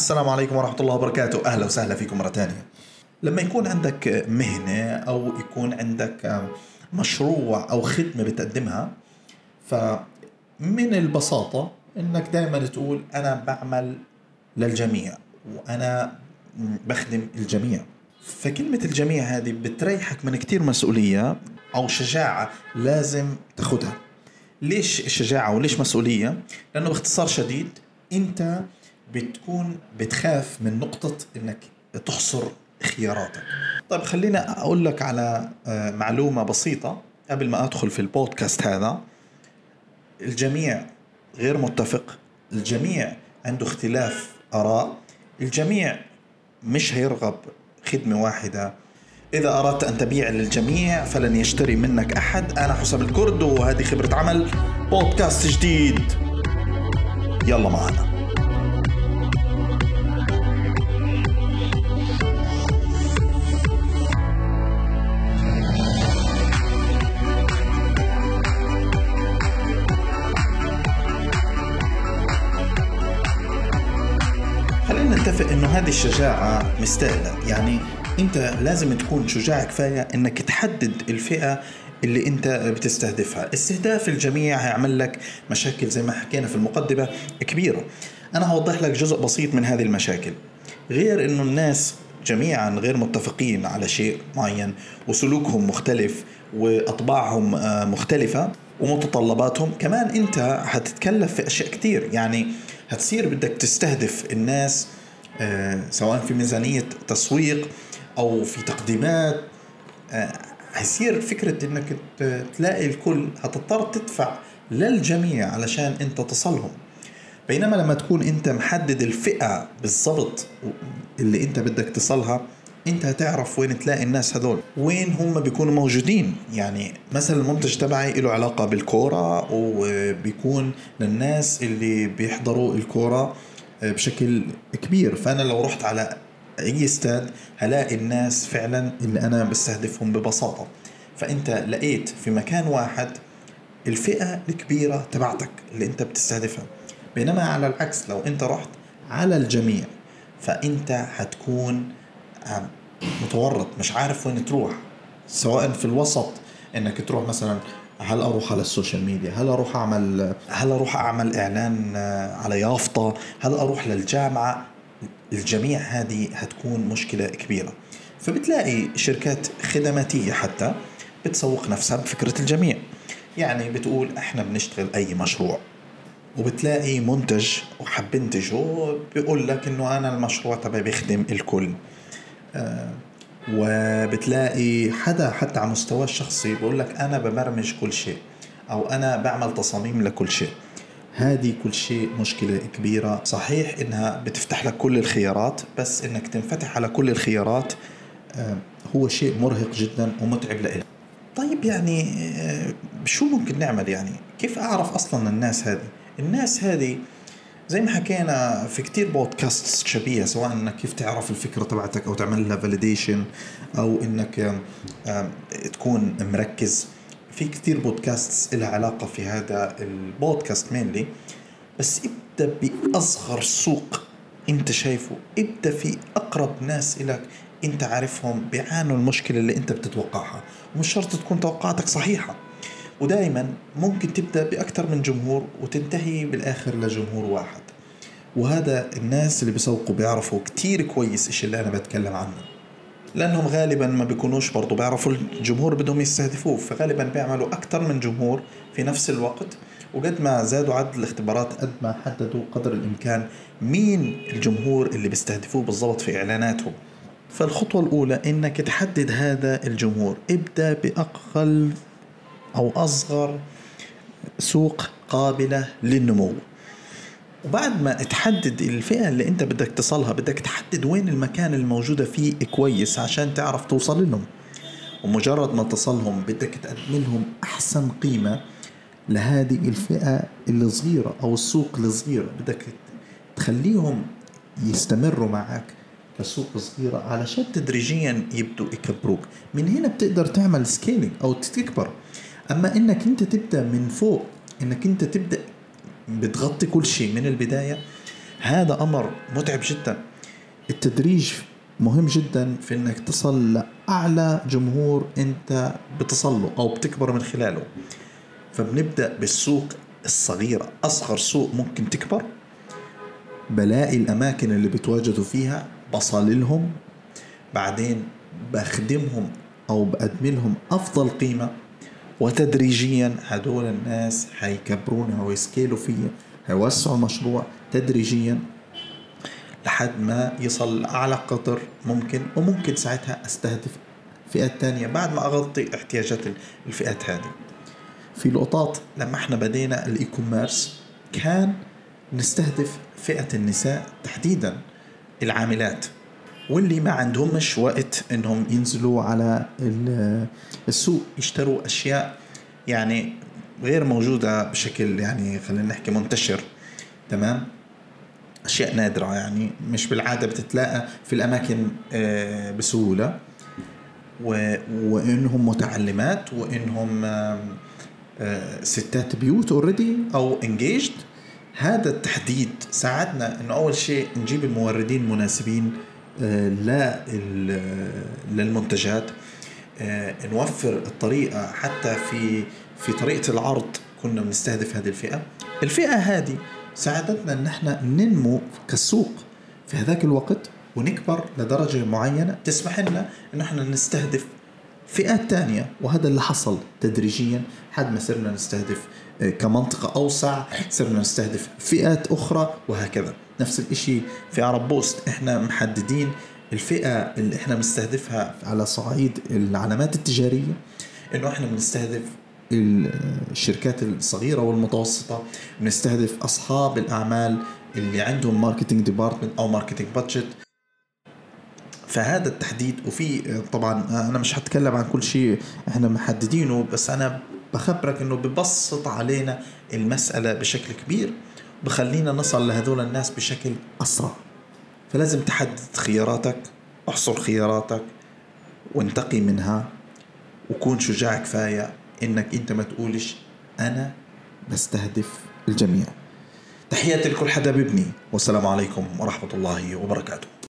السلام عليكم ورحمة الله وبركاته. أهلا وسهلا فيكم مرة ثانية. لما يكون عندك مهنة أو يكون عندك مشروع أو خدمة بتقدمها فمن البساطة إنك دائما تقول أنا بعمل للجميع وأنا بخدم الجميع. فكلمة الجميع هذه بتريحك من كتير مسؤولية أو شجاعة لازم تاخدها. ليش شجاعة وليش مسؤولية؟ لأنه باختصار شديد أنت بتكون بتخاف من نقطة إنك تحصر خياراتك. طيب خلينا أقول لك على آه، معلومة بسيطة قبل ما أدخل في البودكاست هذا. الجميع غير متفق. الجميع عنده اختلاف آراء. الجميع مش هيرغب خدمة واحدة. إذا أردت أن تبيع للجميع فلن يشتري منك أحد. أنا حسام الكرد وهذه خبرة عمل بودكاست جديد. يلا معنا. نتفق إنه هذه الشجاعة مستاهلة. يعني أنت لازم تكون شجاع كفاية إنك تحدد الفئة اللي أنت بتستهدفها. استهداف الجميع هيعمل لك مشاكل زي ما حكينا في المقدمة كبيرة. أنا هوضح لك جزء بسيط من هذه المشاكل. غير إنه الناس جميعا غير متفقين على شيء معين وسلوكهم مختلف وأطباعهم آه، مختلفة ومتطلباتهم كمان أنت هتتكلف في أشياء كتير. يعني هتصير بدك تستهدف الناس سواء في ميزانية تسويق أو في تقديمات هيصير آه، فكرة إنك تلاقي الكل هتضطر تدفع للجميع علشان أنت تصلهم. بينما لما تكون أنت محدد الفئة بالضبط اللي أنت بدك تصلها أنت هتعرف وين تلاقي الناس هذول. وين هم بيكونوا موجودين؟ يعني مثلا المنتج تبعي له علاقة بالكورة وبيكون للناس اللي بيحضروا الكورة بشكل كبير. فأنا لو رحت على أي استاد هلاقي الناس فعلا اللي أنا بستهدفهم ببساطة. فأنت لقيت في مكان واحد الفئة الكبيرة تبعتك اللي أنت بتستهدفها. بينما على العكس لو أنت رحت على الجميع فأنت حتكون متورط مش عارف وين تروح. سواء في الوسط إنك تروح مثلا هل أروح على ال social media؟ هل أروح أعمل هل أروح أعمل إعلان آه، على يافطة؟ هل أروح للجامعة؟ الجميع هذه هتكون مشكلة كبيرة. فبتلاقي شركات خدماتية حتى بتسوق نفسها بفكرة الجميع. يعني بتقول إحنا بنشتغل أي مشروع. وبتلاقي منتج وحب ينتجه بيقول لك إنه أنا المشروع تبعي بيخدم الكل. آه وبتلاقي حدا حتى على مستوى الشخصي بقول لك أنا ببرمج كل شيء أو أنا بعمل تصاميم لكل شيء. هذه كل شيء مشكلة كبيرة. صحيح إنها بتفتح لك كل الخيارات بس إنك تنفتح على كل الخيارات آه، هو شيء مرهق جدا ومتعب لإلك. طيب يعني آه، شو ممكن نعمل يعني؟ كيف أعرف أصلا الناس هذه؟ الناس هذه زي ما حكينا في كتير بودكاست شبيهه سواء إنك كيف تعرف الفكرة تبعتك أو تعمل لها فاليديشن أو إنك تكون مركز. في كتير بودكاست لها علاقة في هذا البودكاست مينلي بس ابدأ بأصغر سوق أنت شايفه. ابدأ في أقرب ناس لك أنت عارفهم بيعانوا المشكلة اللي أنت بتتوقعها. ومش شرط تكون توقعاتك صحيحة. ودائما ممكن تبدأ بأكثر من جمهور وتنتهي بالآخر لجمهور واحد. وهذا الناس اللي بيسوقوا بيعرفوا كتير كويس إيش اللي أنا بتكلم عنه. لأنهم غالبا ما بيكونوش برضو بيعرفوا الجمهور بدهم يستهدفوه فغالبا بيعملوا أكثر من جمهور في نفس الوقت. وقد ما زادوا عدد الاختبارات قد ما حددوا قدر الإمكان مين الجمهور اللي بيستهدفوه بالضبط في إعلاناتهم. فالخطوة الأولى إنك تحدد هذا الجمهور. ابدأ بأقل أو أصغر سوق قابلة للنمو. وبعد ما تحدد الفئة اللي أنت بدك تصلها بدك تحدد وين المكان الموجودة فيه كويس عشان تعرف توصل لهم. ومجرد ما تصلهم بدك تقدم لهم أحسن قيمة لهذه الفئة الصغيرة أو السوق الصغيرة. بدك تخليهم يستمروا معك كسوق صغيرة علشان تدريجيا يبدوا يكبروك. من هنا بتقدر تعمل سكيلينج أو تكبر. أما إنك أنت تبدأ من فوق إنك أنت تبدأ بتغطي كل شيء من البداية هذا أمر متعب جدا. التدريج مهم جدا في إنك تصل لأعلى جمهور أنت بتصل له أو بتكبر من خلاله. فبنبدأ بالسوق الصغيرة أصغر سوق ممكن تكبر. بلاقي الأماكن اللي بتواجدوا فيها بصل لهم بعدين بخدمهم أو بقدم لهم أفضل قيمة. وتدريجيا هدول الناس هيكبرونها ويسكيلوا فيها هيوسعوا المشروع تدريجيا لحد ما يصل لأعلى قدر ممكن وممكن ساعتها أستهدف فئات تانية بعد ما أغطي احتياجات الفئات هذه. في لقطات لما إحنا بدينا ال e-commerce كان نستهدف فئة النساء تحديدا العاملات. واللي ما عندهمش وقت إنهم ينزلوا على السوق يشتروا أشياء يعني غير موجودة بشكل يعني خلينا نحكي منتشر تمام؟ أشياء نادرة يعني مش بالعادة بتتلاقى في الأماكن آه، بسهولة. وإنهم متعلمات وإنهم آه، ستات بيوت اوريدي أو انجيجد هذا التحديد ساعدنا انه أول شيء نجيب الموردين المناسبين آه، للمنتجات آه، نوفر الطريقة حتى في في طريقة العرض. كنا بنستهدف هذه الفئة. الفئة هذه ساعدتنا أن إحنا ننمو كسوق في هذاك الوقت ونكبر لدرجة معينة. تسمح لنا أن إحنا نستهدف فئات تانية. وهذا اللي حصل تدريجيا. حد ما صرنا نستهدف آه، كمنطقة أوسع صرنا نستهدف فئات أخرى وهكذا. نفس الإشي في عرب بوست. إحنا محددين الفئة اللي إحنا بنستهدفها على صعيد العلامات التجارية إنه إحنا بنستهدف الشركات الصغيرة والمتوسطة. بنستهدف أصحاب الأعمال اللي عندهم marketing department أو marketing budget فهذا التحديد وفي طبعا أنا مش هتكلم عن كل شيء إحنا محددينه بس أنا بخبرك إنه ببسط علينا المسألة بشكل كبير بخلينا نصل لهذول الناس بشكل أسرع. فلازم تحدد خياراتك احصر خياراتك وانتقي منها وكون شجاع كفاية إنك أنت ما تقولش أنا بستهدف الجميع. تحياتي لكل حدا ببني والسلام عليكم ورحمة الله وبركاته.